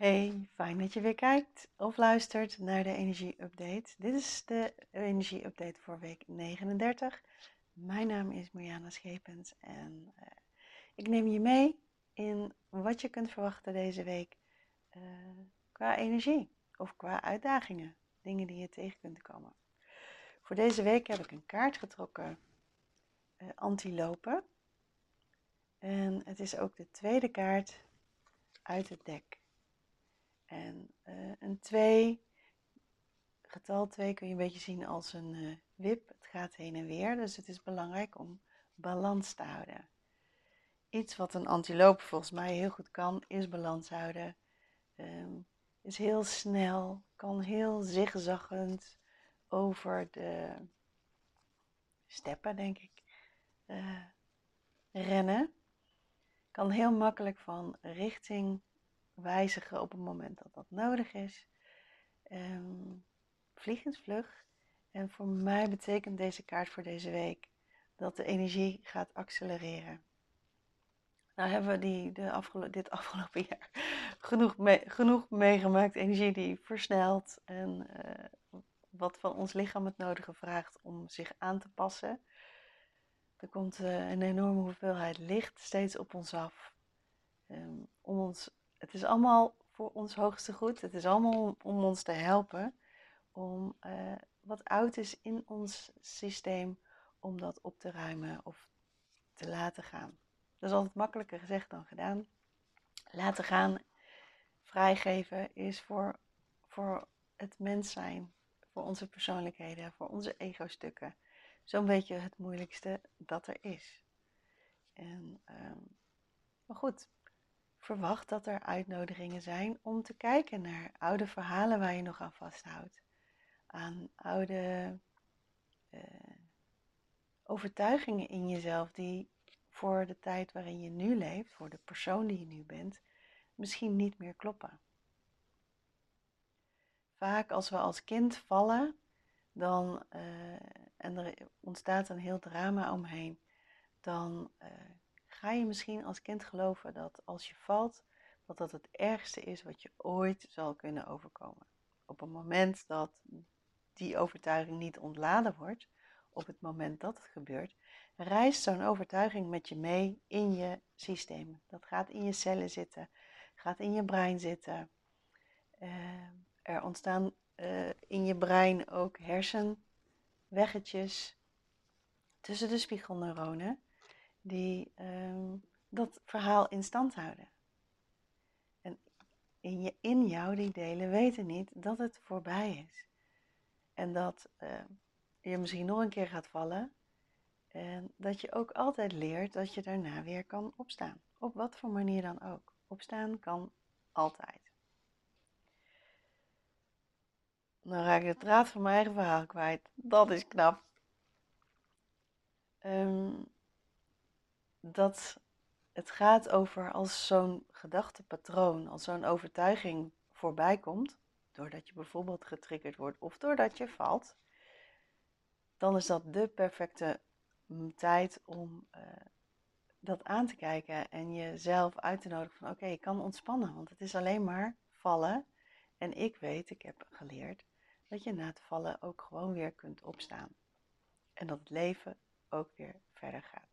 Hey, fijn dat je weer kijkt of luistert naar de Energie Update. Dit is de Energie Update voor week 39. Mijn naam is Mariana Schepens en uh, ik neem je mee in wat je kunt verwachten deze week uh, qua energie of qua uitdagingen, dingen die je tegen kunt komen. Voor deze week heb ik een kaart getrokken, uh, antilopen. En het is ook de tweede kaart uit het dek. En uh, een 2, getal 2 kun je een beetje zien als een uh, wip. Het gaat heen en weer, dus het is belangrijk om balans te houden. Iets wat een antiloop volgens mij heel goed kan, is balans houden. Um, is heel snel, kan heel zigzaggend over de steppen, denk ik, uh, rennen. Kan heel makkelijk van richting wijzigen op het moment dat dat nodig is. Um, vliegensvlug. En voor mij betekent deze kaart voor deze week dat de energie gaat accelereren. Nou hebben we die, de dit afgelopen jaar genoeg, genoeg meegemaakt. Energie die versnelt en uh, wat van ons lichaam het nodige vraagt om zich aan te passen. Er komt uh, een enorme hoeveelheid licht steeds op ons af. Um, om ons het is allemaal voor ons hoogste goed. Het is allemaal om ons te helpen om uh, wat oud is in ons systeem, om dat op te ruimen of te laten gaan. Dat is altijd makkelijker gezegd dan gedaan. Laten gaan, vrijgeven is voor, voor het mens zijn, voor onze persoonlijkheden, voor onze ego-stukken, zo'n beetje het moeilijkste dat er is. En, um, maar goed, verwacht dat er uitnodigingen zijn om te kijken naar oude verhalen waar je nog aan vasthoudt. Aan oude uh, overtuigingen in jezelf die voor de tijd waarin je nu leeft, voor de persoon die je nu bent, misschien niet meer kloppen. Vaak als we als kind vallen, dan, uh, en er ontstaat een heel drama omheen, dan uh, ga je misschien als kind geloven dat als je valt, dat dat het ergste is wat je ooit zal kunnen overkomen. Op het moment dat die overtuiging niet ontladen wordt, op het moment dat het gebeurt, reist zo'n overtuiging met je mee in je systeem. Dat gaat in je cellen zitten, gaat in je brein zitten. Uh, er ontstaan uh, in je brein ook hersenweggetjes tussen de spiegelneuronen die um, dat verhaal in stand houden. En in, je, in jou, die delen, weten niet dat het voorbij is. En dat uh, je misschien nog een keer gaat vallen. En dat je ook altijd leert dat je daarna weer kan opstaan. Op wat voor manier dan ook. Opstaan kan altijd. Dan raak ik de draad van mijn eigen verhaal kwijt. Dat is knap. Um, dat het gaat over als zo'n gedachtepatroon, als zo'n overtuiging voorbij komt, doordat je bijvoorbeeld getriggerd wordt of doordat je valt, dan is dat de perfecte tijd om uh, dat aan te kijken en jezelf uit te nodigen van oké, ik kan ontspannen, want het is alleen maar vallen. En ik weet, ik heb geleerd, dat je na het vallen ook gewoon weer kunt opstaan. En dat het leven ook weer verder gaat.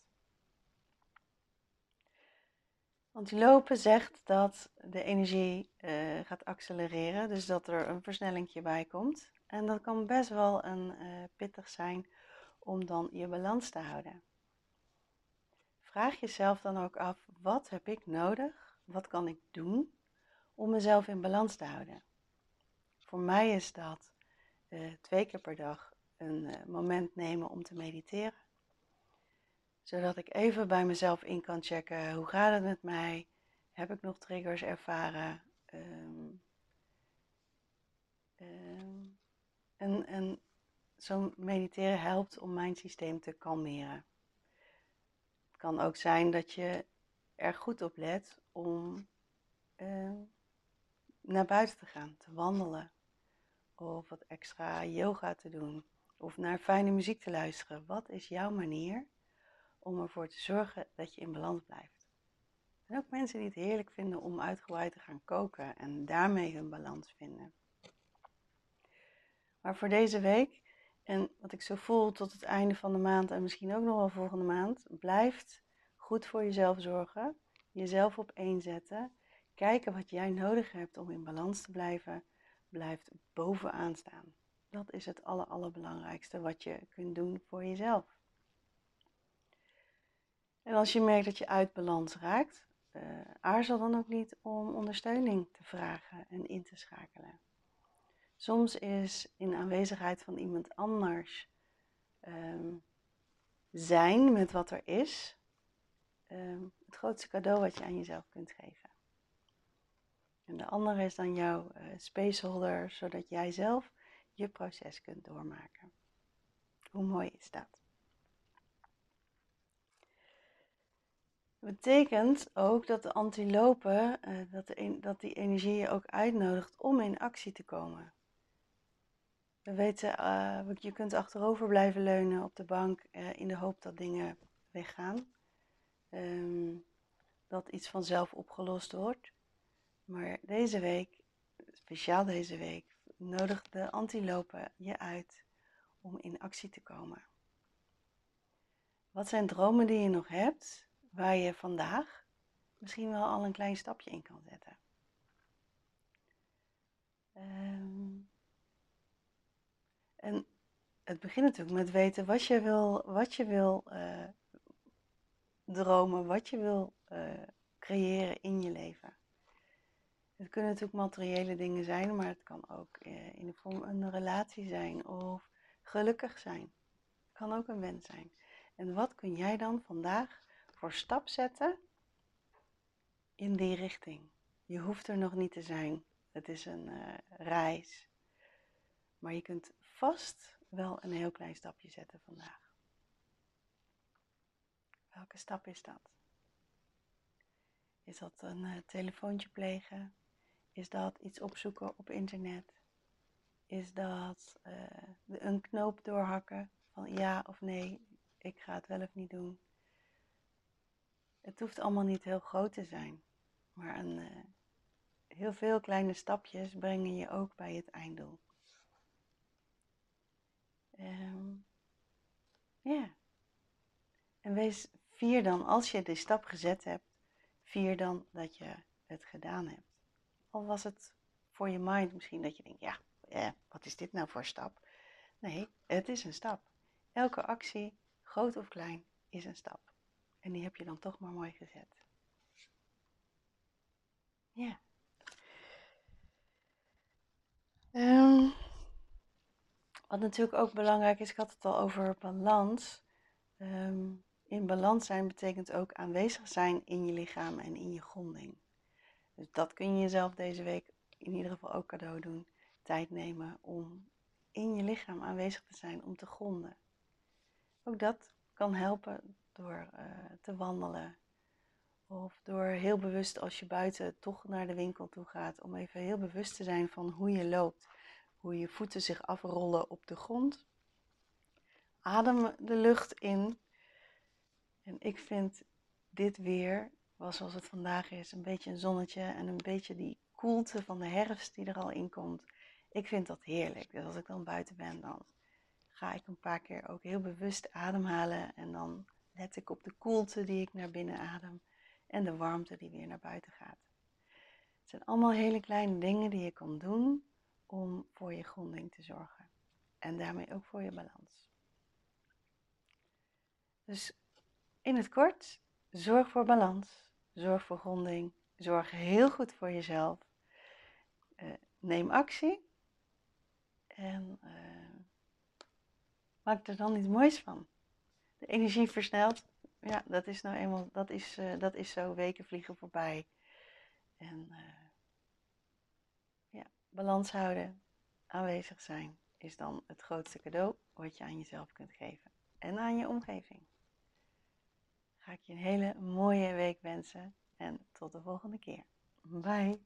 Want lopen zegt dat de energie uh, gaat accelereren, dus dat er een versnellingje bij komt. En dat kan best wel een uh, pittig zijn om dan je balans te houden. Vraag jezelf dan ook af, wat heb ik nodig? Wat kan ik doen om mezelf in balans te houden? Voor mij is dat uh, twee keer per dag een moment nemen om te mediteren zodat ik even bij mezelf in kan checken. Hoe gaat het met mij? Heb ik nog triggers ervaren? Um, um, en en zo'n mediteren helpt om mijn systeem te kalmeren. Het kan ook zijn dat je er goed op let om uh, naar buiten te gaan, te wandelen. Of wat extra yoga te doen. Of naar fijne muziek te luisteren. Wat is jouw manier om ervoor te zorgen dat je in balans blijft. En ook mensen die het heerlijk vinden om uitgebreid te gaan koken en daarmee hun balans vinden. Maar voor deze week en wat ik zo voel tot het einde van de maand en misschien ook nog wel volgende maand, blijft goed voor jezelf zorgen, jezelf op één zetten, kijken wat jij nodig hebt om in balans te blijven, blijft bovenaan staan. Dat is het aller, allerbelangrijkste wat je kunt doen voor jezelf. En als je merkt dat je uit balans raakt, uh, aarzel dan ook niet om ondersteuning te vragen en in te schakelen. Soms is in aanwezigheid van iemand anders ehm, zijn met wat er is ehm, het grootste cadeau wat je aan jezelf kunt geven. En de andere is dan jouw uh, spaceholder, zodat jij zelf je proces kunt doormaken. Hoe mooi is dat? Betekent ook dat de antilopen, uh, dat, dat die energie je ook uitnodigt om in actie te komen. We weten, uh, je kunt achterover blijven leunen op de bank uh, in de hoop dat dingen weggaan. Um, dat iets vanzelf opgelost wordt. Maar deze week, speciaal deze week, nodigt de antilopen je uit om in actie te komen. Wat zijn dromen die je nog hebt, waar je vandaag misschien wel al een klein stapje in kan zetten? Um, en het begint natuurlijk met weten wat je wil, wat je wil uh, dromen, wat je wil uh, creëren in je leven. Het kunnen natuurlijk materiële dingen zijn, maar het kan ook uh, in de vorm een relatie zijn of gelukkig zijn. Het kan ook een wens zijn. En wat kun jij dan vandaag voor stap zetten in die richting? Je hoeft er nog niet te zijn. Het is een reis. Maar je kunt vast wel een heel klein stapje zetten vandaag. Welke stap is dat? Is dat een uh, telefoontje plegen? Is dat iets opzoeken op internet? Is dat uh, een knoop doorhakken van ja of nee, ik ga het wel of niet doen? Het hoeft allemaal niet heel groot te zijn, maar een, uh, heel veel kleine stapjes brengen je ook bij het einddoel. Um, ja. En wees vier dan, als je de stap gezet hebt, vier dan dat je het gedaan hebt. Al was het voor je mind misschien dat je denkt, ja, eh, wat is dit nou voor stap? Nee, het is een stap. Elke actie, groot of klein, is een stap. En die heb je dan toch maar mooi gezet. Ja. Um, wat natuurlijk ook belangrijk is, ik had het al over balans. Ehm, in balans zijn betekent ook aanwezig zijn in je lichaam en in je gronding. Dus dat kun je jezelf deze week in ieder geval ook cadeau doen. Tijd nemen om in je lichaam aanwezig te zijn, om te gronden. Ook dat kan helpen door uh, te wandelen. Of door heel bewust als je buiten toch naar de winkel toe gaat, om even heel bewust te zijn van hoe je loopt hoe je voeten zich afrollen op de grond. Adem de lucht in. En ik vind dit weer, zoals het vandaag is, een beetje een zonnetje en een beetje die koelte van de herfst die er al in komt. Ik vind dat heerlijk. Dus als ik dan buiten ben, dan ga ik een paar keer ook heel bewust ademhalen. En dan let ik op de koelte die ik naar binnen adem en de warmte die weer naar buiten gaat. Het zijn allemaal hele kleine dingen die je kan doen om voor je gronding te zorgen. En daarmee ook voor je balans. Dus in het kort, zorg voor balans, zorg voor gronding, zorg heel goed voor jezelf. Uh, neem actie en uh, maak er dan iets moois van. De energie versnelt. Ja, dat is nou eenmaal, dat is, uh, dat is zo, weken vliegen voorbij. En balans houden, aanwezig zijn, is dan het grootste cadeau wat je aan jezelf kunt geven en aan je omgeving. Ga ik je een hele mooie week wensen en tot de volgende keer. Bye.